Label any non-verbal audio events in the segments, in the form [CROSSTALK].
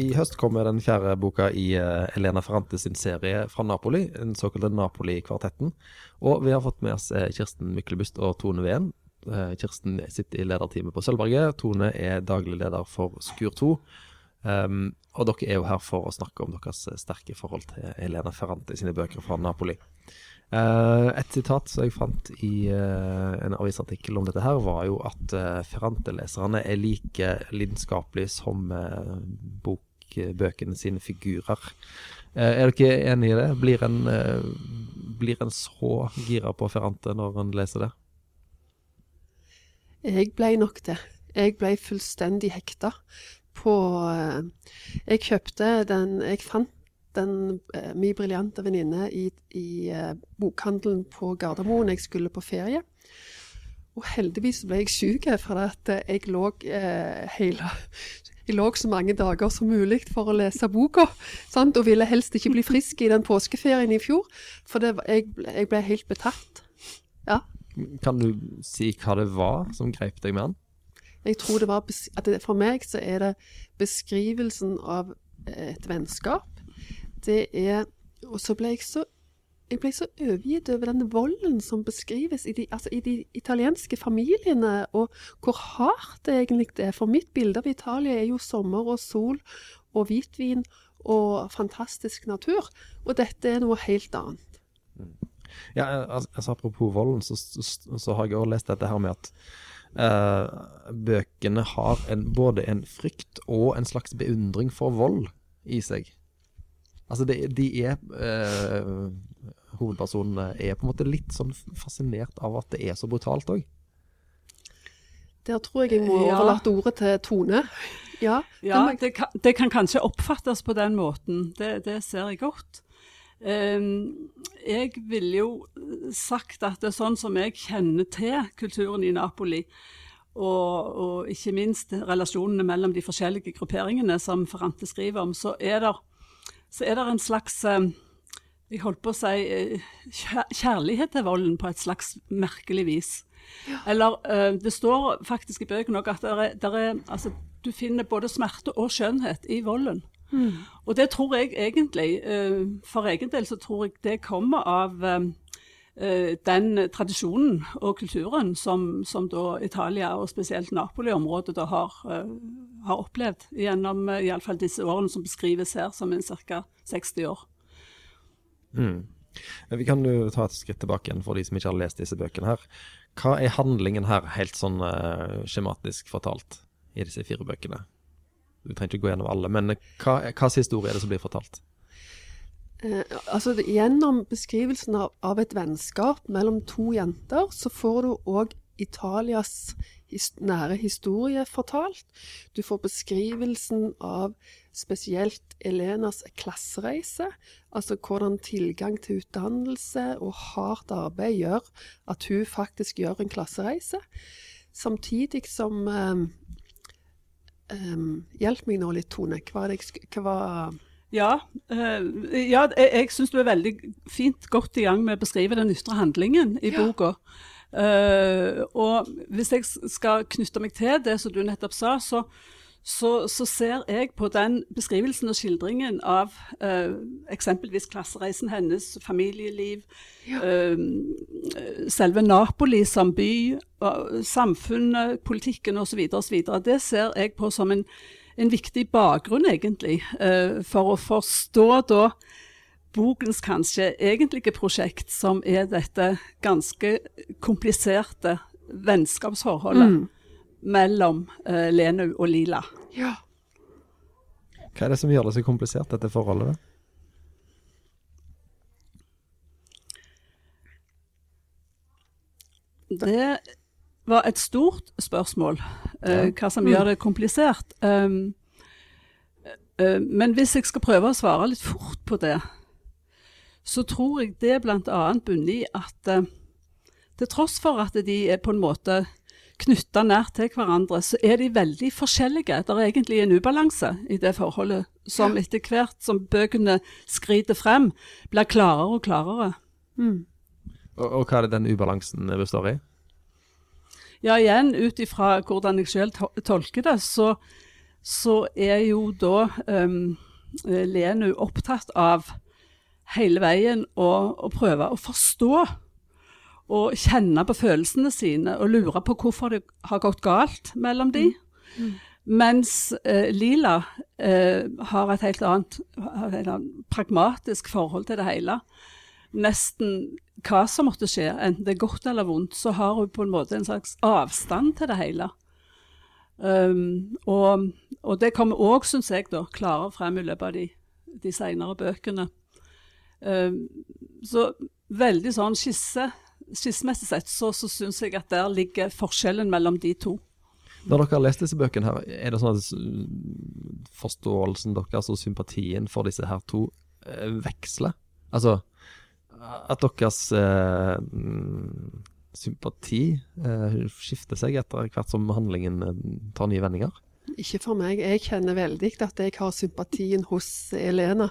I høst kommer den fjerde boka i uh, Elena Ferrante sin serie fra Napoli, den såkalte Napoli-kvartetten. Og vi har fått med oss uh, Kirsten Myklebust og Tone Ween. Uh, Kirsten sitter i lederteamet på Sølvberget. Tone er daglig leder for Skur 2. Um, og dere er jo her for å snakke om deres sterke forhold til Elena Ferrante sine bøker fra Napoli. Uh, et sitat som jeg fant i uh, en avisartikkel om dette, her var jo at uh, Ferrante-leserne er like lidenskapelige som bokbøkene sine figurer. er dere enig i det? Blir en, blir en så gira på Ferrante når en leser det? Jeg ble nok det. Jeg ble fullstendig hekta på Jeg kjøpte den Jeg fant den eh, min briljante venninne i, i eh, bokhandelen på Gardermoen. Jeg skulle på ferie. Og heldigvis ble jeg syk, for at eh, jeg lå eh, hele jeg lå så mange dager som mulig for å lese boka, sant? og ville helst ikke bli frisk i den påskeferien i fjor. For det, jeg, jeg, ble helt betatt. Ja. Kan du si hva det var som grep deg med den? Jeg tror det var, at det, For meg så er det beskrivelsen av et vennskap det er Og så ble jeg så jeg ble så overgitt over den volden som beskrives i de, altså i de, italienske familiene, og hvor hardt det egentlig er. For mitt bilde av Italia er jo sommer og sol og hvitvin og fantastisk natur. Og dette er noe helt annet. Ja, altså Apropos volden, så, så, så har jeg også lest dette her med at uh, bøkene har en, både en frykt og en slags beundring for vold i seg. Altså, de, de er øh, Hovedpersonene er på en måte litt sånn fascinert av at det er så brutalt òg. Der tror jeg jeg må ja. overlate ordet til Tone. Ja, ja det, kan, det, kan, kanskje oppfattes på den måten. Det, det ser jeg godt. Um, jeg ville jo sagt at det er sånn som jeg kjenner til kulturen i Napoli, og, og ikke minst relasjonene mellom de forskjellige grupperingene som Ferrante skriver om, så er det er en slags eh, jeg holdt på å si eh, kjærlighet til volden på et slags merkelig vis. Ja. Eller eh, det står faktisk i bøkene òg at der er, der er, altså, du finner både smerte og skjønnhet i volden. Mm. Og det tror jeg egentlig, for egen del så tror jeg det kommer av den tradisjonen og kulturen som, som da Italia, og spesielt Napoli-området, har har opplevd gjennom iallfall disse årene som beskrives her, som en ca. 60 år. Mm. Vi kan jo ta et skritt tilbake igjen for de som ikke har lest disse bøkene her. Hva er handlingen her, helt sånn uh, skjematisk fortalt, i disse fire bøkene? Du trenger ikke gå gjennom alle, men hva, hva historie er det som blir fortalt? Eh, altså Gjennom beskrivelsen av, av, et vennskap mellom to jenter, så får du òg Italias his, nære historie fortalt. Du får beskrivelsen av spesielt Elenas klassereise. Altså hvordan tilgang til utdannelse og hardt arbeid gjør at hun faktisk gjør en klassereise. Samtidig som um, um, Hjelp meg nå litt, Tone. Hva var det jeg hva ja, uh, ja, jeg, jeg syns du er veldig fint godt i gang med å beskrive den ytre handlingen i ja. boka. Uh, og hvis jeg skal knytte meg til det som du nettopp sa, så, så, så ser jeg på den beskrivelsen og skildringen av uh, eksempelvis klassereisen hennes, familieliv, ja. uh, selve Napoli som by, samfunnet, politikken osv. osv. Det ser jeg på som en, en viktig bakgrunn, egentlig, for å forstå da bokens kanskje egentlige prosjekt, som er dette ganske kompliserte vennskapsforholdet mm. mellom uh, Lenu og Lila. Ja. Hva er det som gjør det så komplisert, dette forholdet? Det var et stort spørsmål, uh, hva som mm. gjør det komplisert. Um, uh, men hvis jeg skal prøve å svare litt fort på det, så tror jeg det bl.a. bunner i at eh, til tross for at de er på en måte knytta nært til hverandre, så er de veldig forskjellige. Det er egentlig en ubalanse i det forholdet, som etter hvert som bøkene skrider frem, blir klarere og klarere. Mm. Og, og, hva er det den ubalansen består i? Ja, igjen ut ifra hvordan jeg selv tolker det, så, så er jo da um, Lenu opptatt av hele veien å, å, prøve å forstå og kjenne på følelsene sine og lure på hvorfor det har gått galt mellom de. Mm. Mm. Mens eh, Lila eh, har et helt annet, et annet pragmatisk forhold til det hele. Nesten hva som måtte skje, enten det er godt eller vondt, så har hun på en måte en slags avstand til det hele. Um, og, og, det kommer òg, syns jeg, da, klarere frem i løpet av de, de senere bøkene. Um, så veldig sånn skisse, skissemessig sett så, så syns jeg at der ligger forskjellen mellom de to. Når dere har lest disse bøkene, her, er det sånn at forståelsen deres og sympatien for disse her to eh, veksler? Altså at deres eh, sympati eh, skifter seg etter hvert som handlingen eh, tar nye vendinger? Ikke for meg. Jeg kjenner veldig at jeg har sympatien hos Elena.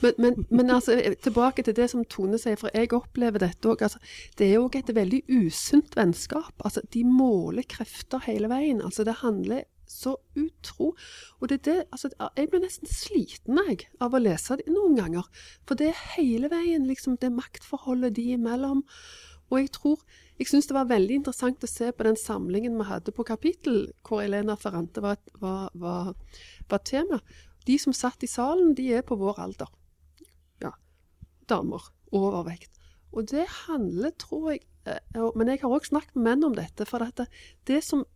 Men, men, men altså, tilbake til det som Tone sier, for jeg opplever dette òg. Altså, det er òg et veldig usunt vennskap. Altså, de måler krefter hele veien. Altså, det handler så utro. Og det er det, altså, jeg blir nesten sliten jeg, av å lese det noen ganger. For det er hele veien liksom, det maktforholdet de imellom. Og jeg tror jeg syns det var veldig interessant å se på den samlingen vi hadde på kapittel, hvor Elena Ferrante var, var, var, var tema. De som satt i salen, de er på vår alder. Ja. Damer. Overvekt. Og det handler, tror jeg eh, Men jeg har òg snakket med menn om dette. For dette, det, som,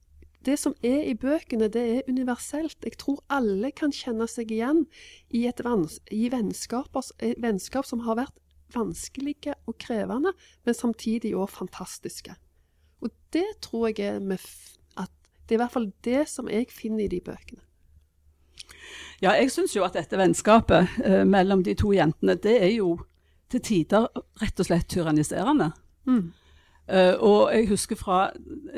det som er i bøkene, det er universelt. Jeg tror alle kan kjenne seg igjen i, et vans, i vennskap som har vært vanskelige og krevende, men samtidig òg fantastiske. Og det tror jeg er med at Det er i hvert fall det som jeg finner i de bøkene. Ja, jeg syns jo at dette vennskapet eh, mellom de to jentene, det er jo til tider rett og slett tyranniserende. Mm. Uh, og jeg husker fra,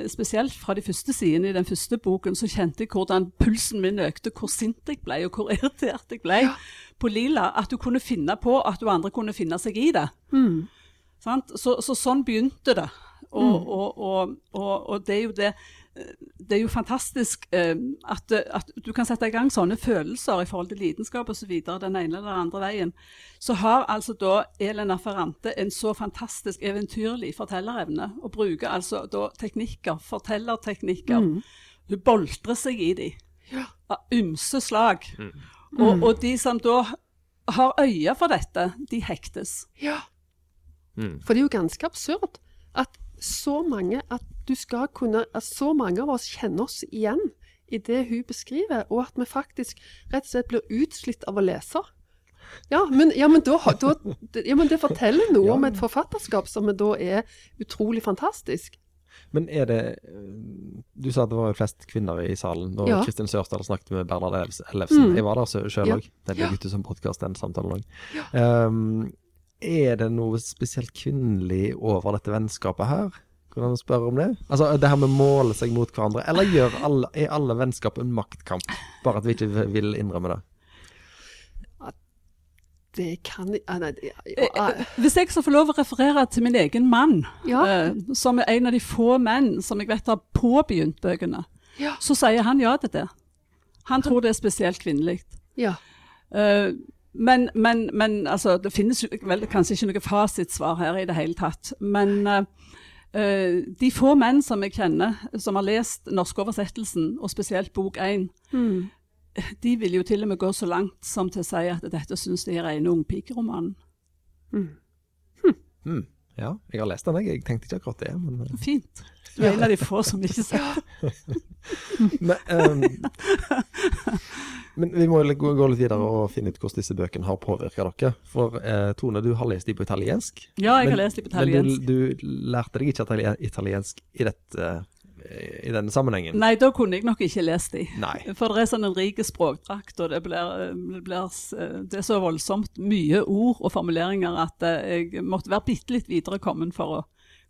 spesielt fra de første sidene i den første boken, så kjente jeg hvordan pulsen min økte, hvor sint jeg ble, og hvor [LAUGHS] irritert jeg ble ja. på Lila. At du kunne finne på at du andre kunne finne seg i det. Mm. Så, så, sånn begynte det. Og, mm. og, og, og, det er jo det det er jo fantastisk eh, at, at, du kan sette i gang sånne følelser i forhold til lidenskap osv. den ene eller den andre veien. Så har altså da Elena Ferrante en så fantastisk eventyrlig fortellerevne, og bruker altså da teknikker, fortellerteknikker. Mm. Hun boltrer seg i de, ja. av ymse slag. Mm. Og, og, de som da har øye for dette, de hektes. Ja. Mm. For det er jo ganske absurd at så mange at du skal kunne at så mange av oss kjenner oss igjen i det hun beskriver, og at vi faktisk rett og slett blir utslitt av å lese. Ja, men, ja, men, da, da, ja, men det forteller noe ja. om et forfatterskap som da er utrolig fantastisk. Men er det Du sa at det var flest kvinner i salen da ja. Kristin Sørsdal snakket med Bernhard Ellefsen. Mm. Jeg var der sjøl òg. Det blir ute som podkast, den samtalen òg. Um, er det noe spesielt kvinnelig over dette vennskapet her? Kan man spørre om det? Altså Det her med å måle seg mot hverandre. Eller alle, er alle vennskap en maktkamp, bare at vi ikke vil innrømme det? Det kan nei, ja, ja. Eh, eh, hvis jeg skal få lov å referere til min egen mann, ja. eh, som er en av de få menn som jeg vet har påbegynt bøkene, så sier han ja til det. Han tror det er spesielt kvinnelig. Ja. Eh, men, men, men altså, det finnes vel kanskje ikke noe fasitsvar her i det hele tatt. Men uh, de få menn som jeg kjenner, som har lest norskoversettelsen, og spesielt bok én, mm. de vil jo til og med gå så langt som til å si at dette syns de er rene ungpikeromanen. Mm. Hm. Mm. Ja, jeg har lest den, jeg. Jeg tenkte ikke akkurat det. Men... Eh. Fint. Du er en av de få som ikke ser [LAUGHS] men, um, men, vi må gå, gå, litt videre og finne ut hvordan disse bøkene har påvirka dere. For eh, Tone, du har lest de på italiensk. Ja, jeg men, har lest de på italiensk. Men du, du lærte deg ikke italiensk i dette i denne sammenhengen? Nei, da kunne jeg nok ikke lest de. Nei. [LAUGHS] For det er sånn en rik språkdrakt, og det, blir, det, blir, det, er så voldsomt mye ord og formuleringer at eh, jeg måtte være bitte litt videre kommet for å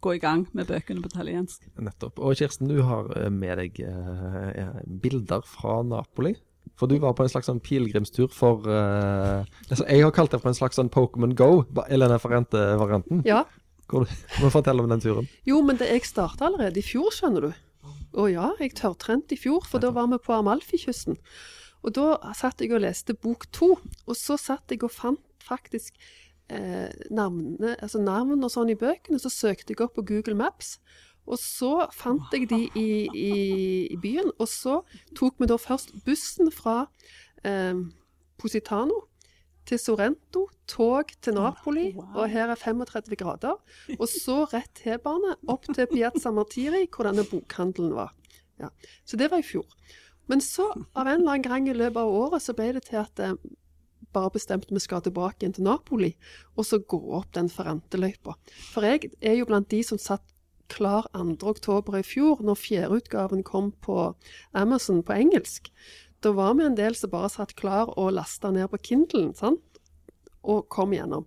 gå i gang med bøkene på italiensk. Nettopp. Og Kirsten, du har eh, med deg eh, bilder fra Napoli. For du var på en slags sånn pilegrimstur for uh, Jeg har kalt det for en slags sånn Pokémon Go, Elena Ferrente-varianten. Ja. Hvor, [LAUGHS] må fortelle om den turen. Jo, men det, jeg starta allerede i fjor, skjønner du. Å ja, jeg tørrtrente i fjor, for da var vi på Amalfi-kysten. Og da satt jeg og leste bok to, og så satt jeg og fant faktisk eh, navne, altså navn og sånn i bøkene. Så søkte jeg opp på Google Maps. Og så fant jeg de i, i, i byen, og så tok vi da først bussen fra eh, Positano til Sorrento, tog til Napoli, og her er 35 grader. Og så rett T-bane opp til Piazza Martiri, hvor denne bokhandelen var. Ja. Så det var i fjor. Men så, av en eller annen gang i løpet av året, så ble det til at eh, bare bestemte vi skal tilbake igjen til Napoli, og så gå opp den Ferrante-løypa. For jeg er jo blant de som satt klar 2. oktober i fjor, når fjerdeutgaven kom på Amazon på engelsk. Da var vi en del som bare satt klar og lasta ned på Kindlen, sant? og kom igjennom.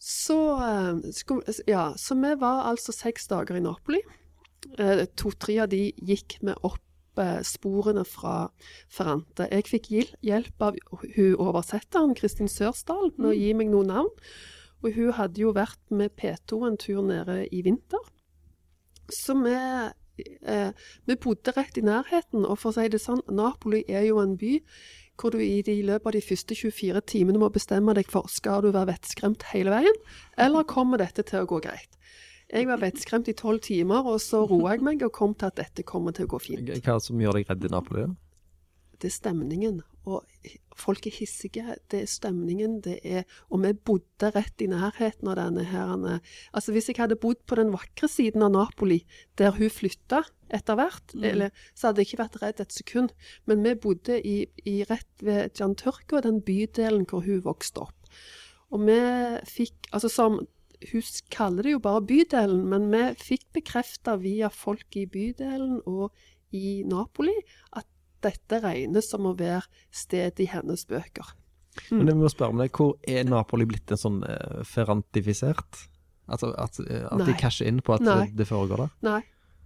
Så, eh, ja, så vi var altså seks dager i Napoli. Eh, to-tre av de gikk vi opp eh, sporene fra Ferrante. Jeg fikk hjelp av hun oversetteren, Kristin Sørsdal, med å gi meg noen navn. Og hun hadde jo vært med P2 en tur nede i vinter. Så vi eh, vi bodde rett i nærheten, og for å si det sånn, Napoli er jo en by hvor du i de løpet av de første 24 timene må bestemme deg for skal du være vettskremt hele veien, eller kommer dette til å gå greit. Jeg var vettskremt i tolv timer, og så roa jeg meg og kom til at dette kommer til å gå fint. Hva som gjør deg redd i Napoli? Det er stemningen. Og folk er hissige. Det er stemningen. Det er Og vi bodde rett i nærheten av denne her Altså, hvis jeg hadde bodd på den vakre siden av Napoli, der hun flytta etter hvert, mm. eller, så hadde jeg ikke vært redd et sekund. Men vi bodde i, i rett ved Gian Turco, den bydelen hvor hun vokste opp. Og vi fikk Altså som hun kaller det jo bare bydelen, men vi fikk bekrefta via folk i bydelen og i Napoli at dette regnes som å være sted i hennes bøker. Mm. Men jeg må spørre om deg, Hvor er Napoli blitt en sånn uh, ferrantifisert? Altså at, uh, at de casher inn på at Nei. det foregår der? Nei.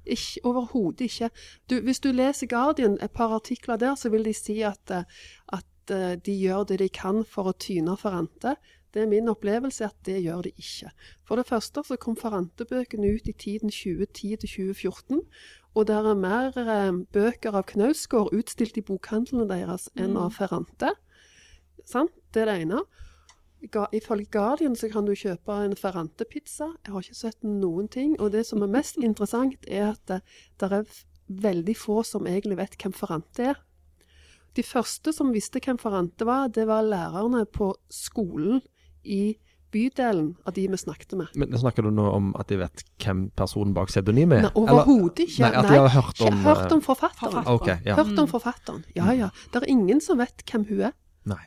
Ikke, Overhodet ikke. Du, hvis du leser Guardian, et par artikler der, så vil de si at, eh, at de gjør det de kan for å tyne Ferrante. Det er min opplevelse at det gjør de ikke. For det første så kom Ferrante-bøkene ut i tiden 2010 til 2014, og det er mer eh, bøker av Knausgård utstilt i bokhandlene deres enn av mm. Ferrante. Sant? Det er det ene. Ifølge Guardian så kan du kjøpe en Ferrante-pizza. Jeg har ikke sett noen ting. Og det som er mest [LAUGHS] interessant, er at det, det er veldig få som egentlig vet hvem Ferrante er. De første som visste hvem Ferrante var, det var lærerne på skolen i bydelen av de vi snakket med. Men Snakker du nå om at de vet hvem personen bak pseudonymet er? Overhodet ikke. Nei, at de har hørt om, ikke hørt om eh, forfatteren. Okay, ja. Hørt om forfatteren. Ja ja. Det er ingen som vet hvem hun er. Nei.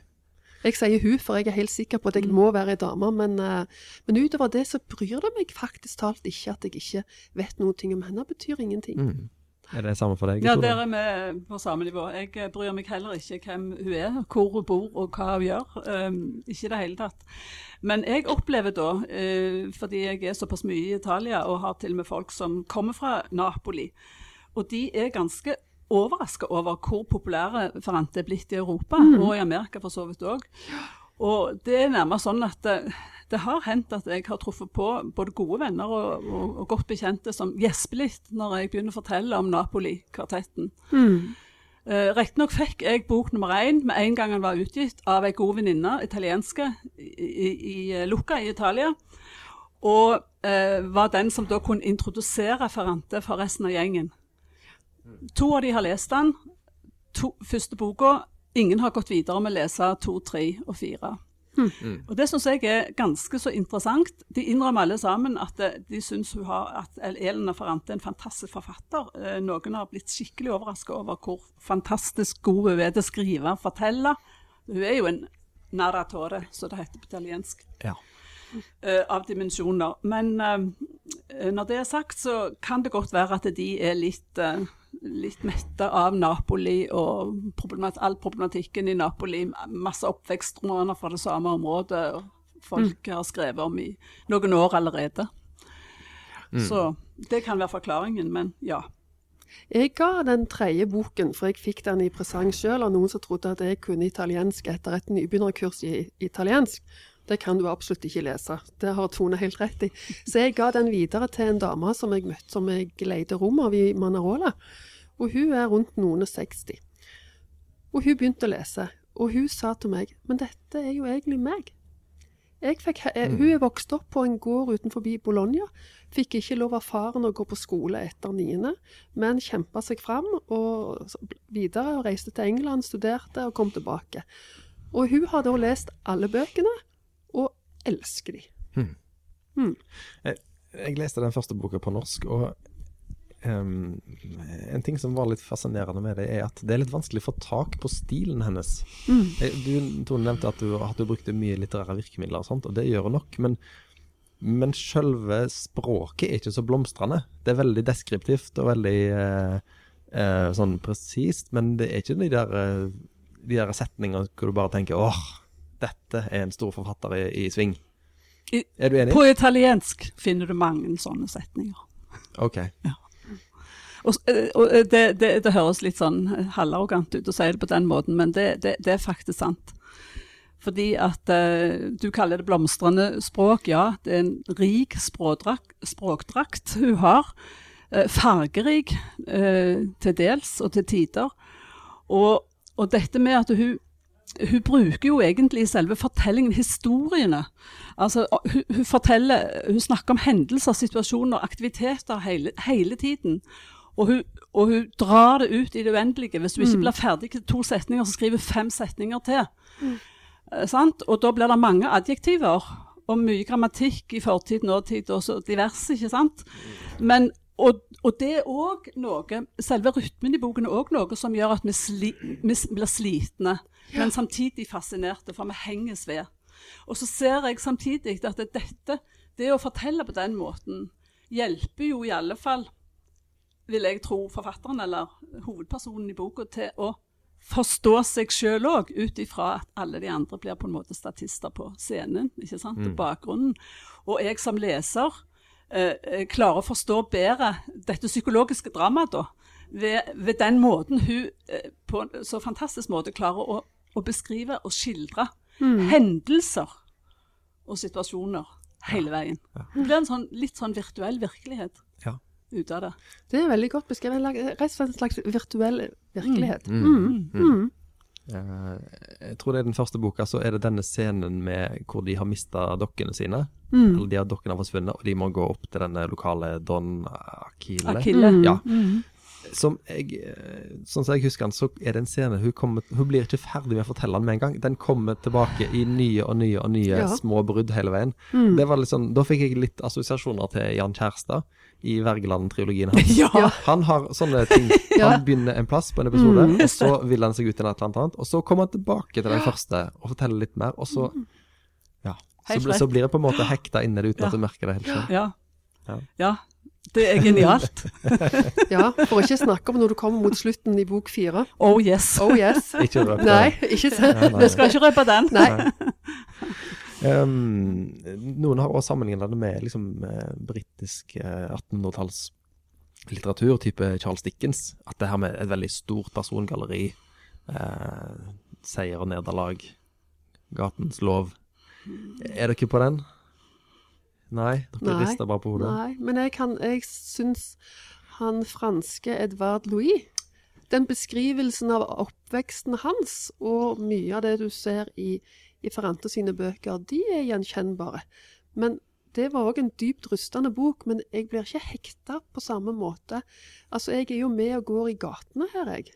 Jeg sier hun, for jeg er helt sikker på at jeg må være ei dame, men, eh, men, utover det så bryr det meg faktisk talt ikke at jeg ikke vet noe om henne. Det betyr ingenting. Mm. Er det samme for deg? Ja, der er vi på samme nivå. Jeg eh, bryr meg heller ikke hvem hun er, hvor hun bor og hva hun gjør. Um, ikke i det hele tatt. Men jeg opplever da, uh, fordi jeg er såpass mye i Italia og har til og med folk som kommer fra Napoli, og de er ganske overraska over hvor populære Ferrante er blitt i Europa, mm. og i Amerika for så vidt òg. Og det er nærmest sånn at det, det, har hendt at jeg har truffet på både gode venner og, og, og godt bekjente som gjesper litt når jeg begynner å fortelle om Napoli-kvartetten. Mm. Uh, Riktignok fikk jeg bok nummer én med en gang den var utgitt, av ei god venninne, italienske, i, i, i Lucca i Italia. Og uh, var den som da kunne introdusere Ferrante for resten av gjengen. To av de har lest den. To, første boka Ingen har gått videre med å lese to, tre og fire. Mm. Og Det syns jeg er ganske så interessant. De innrømmer alle sammen at de syns hun har, at Elena Ferrante er en fantastisk forfatter. Eh, noen har blitt skikkelig overraska over hvor fantastisk god hun er til å skrive og fortelle. Hun er jo en narratore, som det heter på italiensk. Ja. Uh, av dimensjoner. Men uh, når det er sagt, så kan det godt være at de er litt uh, litt mette av Napoli og problemat all problematikken i Napoli. Masse oppvekstromaner fra det samme området folk mm. har skrevet om i noen år allerede. Mm. Så det kan være forklaringen, men ja. Jeg ga den tredje boken, for jeg fikk den i presang sjøl av noen som trodde at jeg kunne italiensk etter et nybegynnerkurs i italiensk. Det kan du absolutt ikke lese. Det har Tone helt rett i. Så jeg ga den videre til en dame som jeg møtte, som jeg leide rom av i Manarola og hun er rundt noen og 60. Og hun begynte å lese, og hun sa til meg Men dette er jo egentlig meg. Fikk, mm. Hun er vokst opp på en gård utenfor Bologna. Fikk ikke lov av faren å gå på skole etter niende, men kjempa seg fram og videre og reiste til England, studerte og kom tilbake. Og hun har da lest alle bøkene, elsker de. Hmm. Hmm. Jeg, jeg, leste den første boka på norsk, og um, en ting som var litt fascinerende med det, er at det er litt vanskelig å få tak på stilen hennes. Mm. Du Tone nevnte at du, at du, brukte mye litterære virkemidler, og sånt, og det gjør hun nok. Men, men selve språket er ikke så blomstrende. Det er veldig deskriptivt og veldig eh, eh, sånn presist, men det er ikke de der, eh, de der setningene hvor du bare tenker åh, dette er en stor forfatter i, i sving. Er du enig? På italiensk finner du mange sånne setninger. Ok. Ja. Og, eh, og eh, det, det, det, høres litt sånn eh, halvarrogant ut å si det på den måten, men det, det er faktisk sant. Fordi at uh, du kaller det blomstrende språk. Ja, det er en rik språkdrakt, språkdrakt hun har. Uh, fargerik uh, til dels, og til tider. Og, og dette med at hun hun bruker jo egentlig selve fortellingen historiene. Altså, hun, hun, forteller, hun snakker om hendelser, situasjoner, aktiviteter hele, hele tiden. Og hun, og hun, drar det ut i det uendelige. Hvis du ikke mm. blir ferdig til to setninger, så skriver fem setninger til. Mm. Eh, og da blir det mange adjektiver og mye grammatikk i fortid, nåtid og så diverse. ikke sant? Men, og, og, det er òg noe Selve rytmen i boken er òg noe som gjør at vi, sli, vi blir slitne. Men samtidig fascinerte, for vi henges ved. Og så ser jeg samtidig at dette, det å fortelle på den måten, hjelper jo i alle fall vil jeg tro, forfatteren eller hovedpersonen i boka til å forstå seg sjøl òg, ut ifra at alle de andre blir på en måte statister på scenen. ikke sant, mm. bakgrunnen. Og jeg som leser eh, eh, klarer å forstå bedre dette psykologiske dramaet, da. Ved, ved, den måten hun eh, på en så fantastisk måte klarer å, å beskrive og skildre mm. hendelser og situasjoner hele veien. Det blir en sånn, litt sånn virtuell virkelighet. Ja ut av det. Det er veldig godt beskrevet. Rett og slett en slags virtuell virkelighet. Mm. Mm. mm. mm. Uh, jeg tror det er den første boka, så er det denne scenen med hvor de har mista dokkene sine. Mm. Eller de har dokkene har forsvunnet, og de må gå opp til denne lokale Don Akile. Akile. Ja. Mm som jeg, eh, sånn som jeg husker den, så er det en scene hun, kommer, hun blir ikke ferdig med å fortelle den med en gang. Den kommer tilbake i nye og nye og nye ja. små brudd hele veien. Mm. Det var litt sånn, Da fikk jeg litt assosiasjoner til Jan Kjærstad i Wergeland-trilogien hans. [LAUGHS] Ja. Han har sånne ting. [LAUGHS] Han begynner en plass på en episode, mm. og så vil han seg ut til et eller annet, og så kommer han tilbake til den første og forteller litt mer, og så mm. Ja. Så, så, blir det på en måte hekta inni det uten at du merker det helt selv. Ja. ja. Det er genialt. [LAUGHS] ja, for ikke snakke om når du kommer mot slutten i bok fire. Oh yes. Oh yes. [LAUGHS] ikke røpe Nei, ikke se. Vi skal ikke røpe den. Nei. Um, noen har også sammenlignet det med liksom, uh, britisk uh, 1800-tallslitteratur, type Charles Dickens. At det her med et veldig stort persongalleri, uh, seier og nederlag, gatens lov. Er dere på den? Nei, dere rister bare på hodet. Nei, men jeg, kan, jeg syns han franske Edvard Louis Den beskrivelsen av oppveksten hans, og mye av det du ser i, i Ferrante sine bøker, de er gjenkjennbare. Men det var òg en dypt rystende bok, men jeg blir ikke hekta på samme måte. Altså, jeg er jo med og går i gatene her, jeg,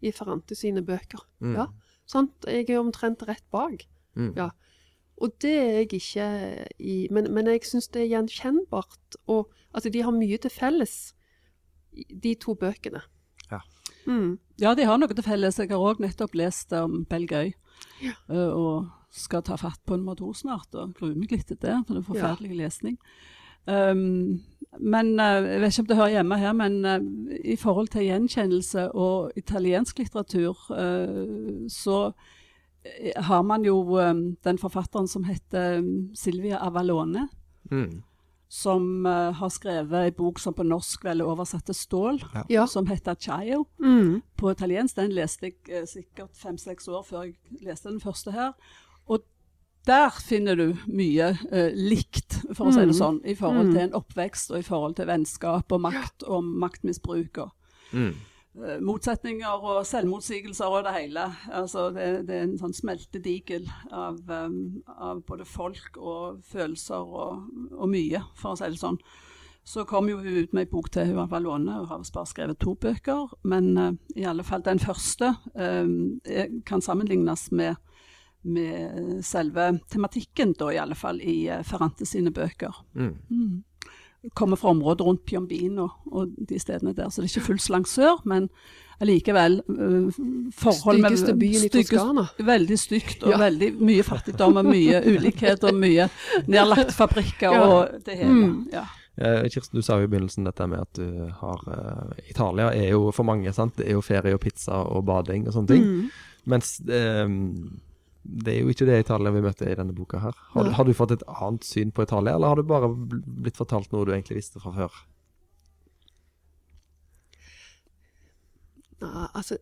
i Ferrante sine bøker. Mm. Ja, sant? Jeg er omtrent rett bak. Mm. Ja. Og det er jeg ikke i Men, men jeg syns det er gjenkjennbart. Og altså, de har mye til felles, de to bøkene. Ja. Mm. ja, de har noe til felles. Jeg har òg nettopp lest om Belgøy. Ja. Uh, og skal ta fatt på nummer to snart, og gruer meg litt til det. For det er forferdelig ja. lesning. Um, men uh, Jeg vet ikke om det hører hjemme her, men uh, i forhold til gjenkjennelse og italiensk litteratur, så Eh, har man jo um, den forfatteren som heter um, Silvia Avalone. Mm. Som uh, har skrevet en bok som på norsk vel er oversatt til Stål, ja. som heter 'Chaio'. Mm. På italiensk. Den leste jeg uh, sikkert fem-seks år før jeg leste den første her. Og der finner du mye uh, likt, for å mm. si det mm. sånn, i forhold mm. til en oppvekst og i forhold til vennskap og makt og maktmisbruk. Og, mm. Uh, motsetninger og selvmotsigelser og det hele. Altså, det, det er en sånn smeltedigel av, um, av, både folk og følelser og, og, mye, for å si det sånn. Så kom jo hun ut med ei bok til hun har låne, hun har bare skrevet to bøker. Men uh, i alle fall den første kan sammenlignes med med selve tematikken, da i alle fall, i uh, Ferrante sine bøker. Mm. Mm. Kommer fra området rundt Piombino og de stedene der, så det er ikke fullt så langt sør, men allikevel uh, forhold med Styggeste byen i Toskana. Veldig stygt, og ja. veldig mye fattigdom og mye [LAUGHS] ulikhet og mye nedlagte fabrikker ja. og det hele. Mm. Ja. Kirsten, du sa jo i begynnelsen dette med at du har uh, Italia er jo for mange, sant. Det er jo ferie og pizza og bading og sånne ting. Mm. Mens um, det er jo ikke det Italia vi møtte i denne boka her. Har du, har du, fått et annet syn på Italia, eller har du bare blitt fortalt noe du egentlig visste fra før? Ja, altså,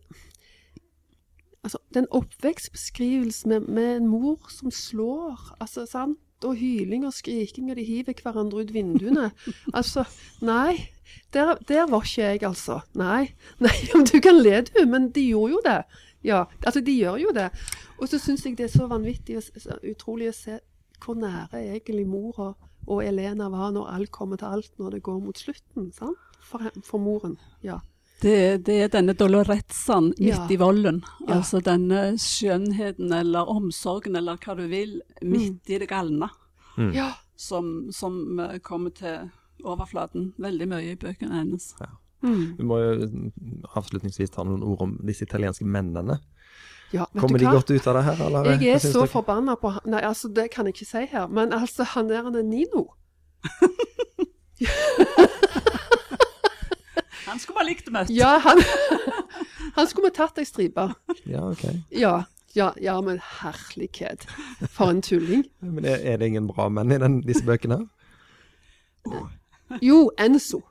altså Den oppvekstbeskrivelsen med, med, en mor som slår, altså sant, og hyling og skriking, og de hiver hverandre ut vinduene. [LAUGHS] altså, nei. Der, der, var ikke jeg, altså. Nei. nei du kan le, du, men de gjorde jo det. Ja, altså de gjør jo det. Og så syns jeg det er så vanvittig og utrolig å se hvor nære egentlig mor og, Elena var når alt kommer til alt, når det går mot slutten. sant? For, for moren. ja. Det, det, er denne dolorezzaen midt ja. i volden. Ja. Altså denne skjønnheten eller omsorgen eller hva du vil, midt mm. i det galne. Mm. Som, som, eh, kommer til overflaten veldig mye i bøkene hennes. Ja. Mm. Vi må jo avslutningsvis ta noen ord om disse italienske mennene. Ja, Kommer de godt ut av det her, eller? Jeg er så forbanna på Nei, altså, det kan jeg ikke si her, men altså, han der han er Nino [LAUGHS] Han skulle vi likt å møte. Ja, han, [LAUGHS] han skulle vi tatt ei stripe. Ja, ok. Ja, ja, ja, men herlighet. For en tulling. Men er, er det ingen bra menn i den, disse bøkene? Oh. Jo, Enzo.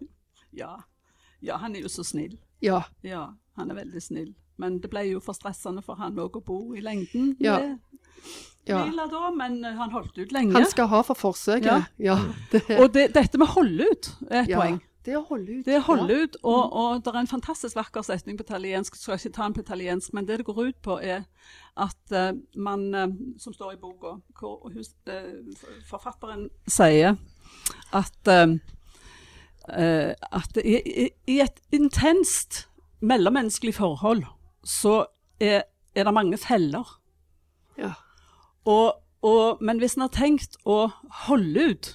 Ja. Ja, han er jo så snill. Ja. ja. Han er veldig snill. Men det ble jo for stressende for han òg å bo i lengden. Ja. ja. Da, men han holdt ut lenge. Han skal ha for forsøket. Ja. ja [LAUGHS] det. Og det, dette med holde ut er et poeng. Det å holde ut. Det å holde ut, og, og, det er en fantastisk vakker setning på italiensk, skal ikke ta den på italiensk, men det det går ut på, er at uh, man, uh, som står i boka, hvor uh, forfatteren sier at at i, i, et intenst mellommenneskelig forhold så er, er det mange feller. Ja. Og, og, men hvis en har tenkt å holde ut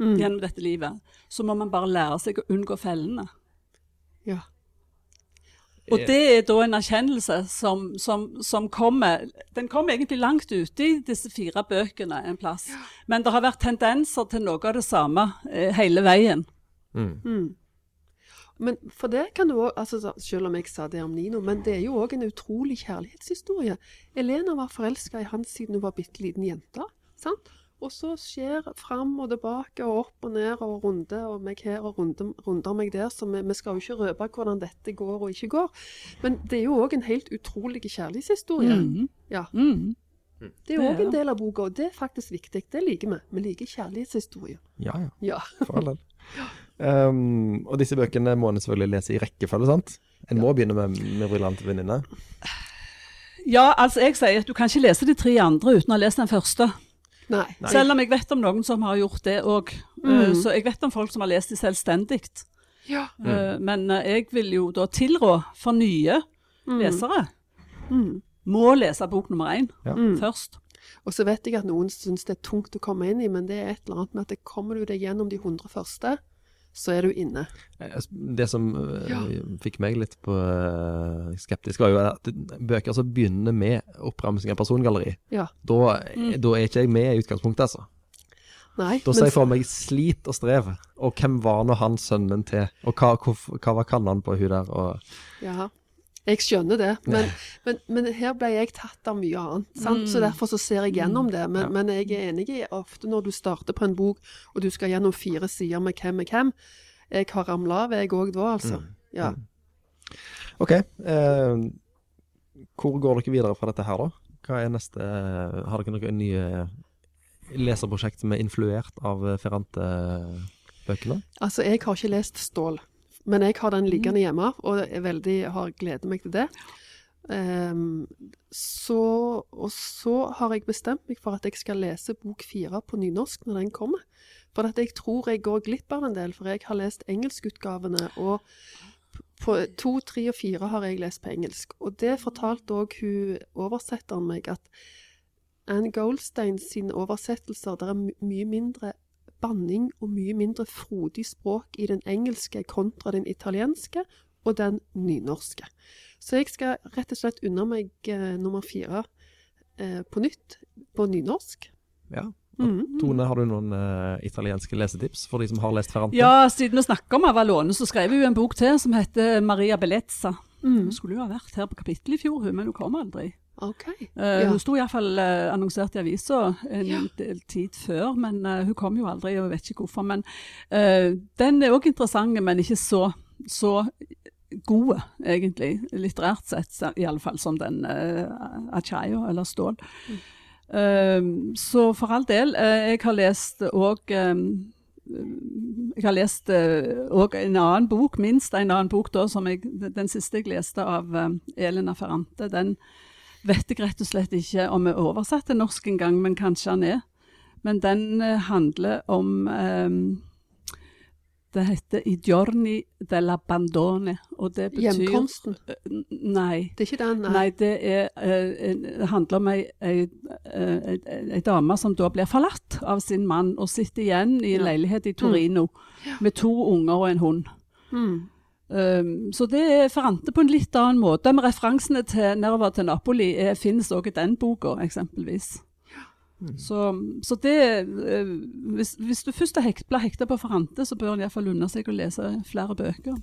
mm. gjennom dette livet, så må man bare lære seg å unngå fellene. Ja. Og det er da en erkjennelse som, som, som, kommer Den kommer egentlig langt ute i disse fire bøkene en plass. Men det har vært tendenser til noe av det samme eh, hele veien. Mm. Mm. Men for det kan du òg altså, Selv om jeg sa det om Nino, men det er jo òg en utrolig kjærlighetshistorie. Elena var forelska i han siden hun var bitte liten jente. sant? Og så skjer fram og tilbake og opp og ned og runde og meg her og runde, runder meg der. Så vi, vi, skal jo ikke røpe hvordan dette går og ikke går. Men det er jo òg en helt utrolig kjærlighetshistorie. Mm. Ja. Mm. Det er òg en del av boka, og det er faktisk viktig. Det liker vi. Vi liker kjærlighetshistorier. Ja, ja. ja. For all del. Um, og disse bøkene må en selvfølgelig lese i rekkefølge, sant? En må begynne med, med 'Briljant venninne'. Ja, altså jeg sier at du kan ikke lese de tre andre uten å ha lest den første. Nei. Selv om jeg vet om noen som har gjort det òg. Mm. Uh, så jeg vet om folk som har lest de selvstendig. Ja. Uh, men uh, jeg vil jo da tilrå for nye mm. lesere mm. må lese bok nummer én ja. Mm. først. Og så vet jeg at noen syns det er tungt å komme inn i, men det er et eller annet med at det kommer du deg gjennom de hundre første, så er du inne. Eh, det som eh, ja. fikk meg litt på uh, skeptisk, var jo at bøker som begynner med oppramsing av persongalleri, ja. da, mm. da, er ikke jeg med i utgangspunktet, altså. Nei, da ser jeg for meg slit og strev, og hvem var nå han sønnen til, og hva, hva, hva var kallene på hun der? Og... Ja. Jeg skjønner det, men, men, men, her ble jeg tatt av mye annet. Mm. Så derfor så ser jeg gjennom det. Men, ja. men, jeg er enig i ofte når du starter på en bok, og du skal gjennom fire sider med hvem er hvem. Jeg har ramla av, jeg òg da, altså. Mm. Ja. Mm. OK. Eh, hvor går dere videre fra dette her, da? Hva er neste Har dere noen nye leserprosjekt som er influert av Ferrante-bøkene? Altså, jeg har ikke lest Stål Men jeg har den liggende hjemme, og er veldig, har gleder meg til det. Um, så, og så har jeg bestemt meg for at jeg skal lese bok fire på nynorsk når den kommer. For at jeg tror jeg går glipp av en del, for jeg har lest engelskutgavene. Og på to, tre og fire har jeg lest på engelsk. Og det fortalte òg hun oversetteren meg, at Anne Goldstein sine oversettelser, det er mye mindre banning og mye mindre frodig språk i den engelske kontra den italienske og den nynorske. Så jeg skal rett og slett unna meg eh, nummer fire eh, på nytt, på nynorsk. Ja. Mm. Tone, har du noen uh, italienske lesetips for de som har lest Ferrante? Ja, siden vi snakker om Avalone, så skrev hun en bok til som heter Maria Bellezza. Mm. Hun skulle jo ha vært her på kapittelet i fjor, men hun kom aldri. Okay. Uh, ja. Hun sto iallfall uh, annonsert i avisa en ja. del tid før, men uh, hun kom jo aldri, og jeg vet ikke hvorfor. Men uh, den er òg interessant, men ikke så, så gode, egentlig, litterært sett, i alle fall som den uh, Achayo, eller Stål. Mm. Uh, så for all del, jeg har lest òg jeg har lest òg en annen bok, minst en annen bok da, som jeg, den siste jeg leste av Elena Ferrante. den vet jeg rett og slett ikke om er oversatt til norsk engang, men kanskje han er. Men den uh, handler om um, Det heter 'I giorni della bandone'. Og det betyr Hjemkomsten? Uh, nei. Det er ikke den, nei. nei det, er, uh, handler om ei, ei, ei, ei, dame som da blir forlatt av sin mann, og sitter igjen i en ja. leilighet i Torino mm. ja. med to unger og en hund. Mm. Um, så det er Ferrante på en litt annen måte. Med referansene til 'Nerva til Napoli' er, finnes også i den boka, eksempelvis. Mm. Så, så, det uh, hvis, hvis, du først blir hekta på Ferrante, så bør en iallfall unne seg å lese flere bøker.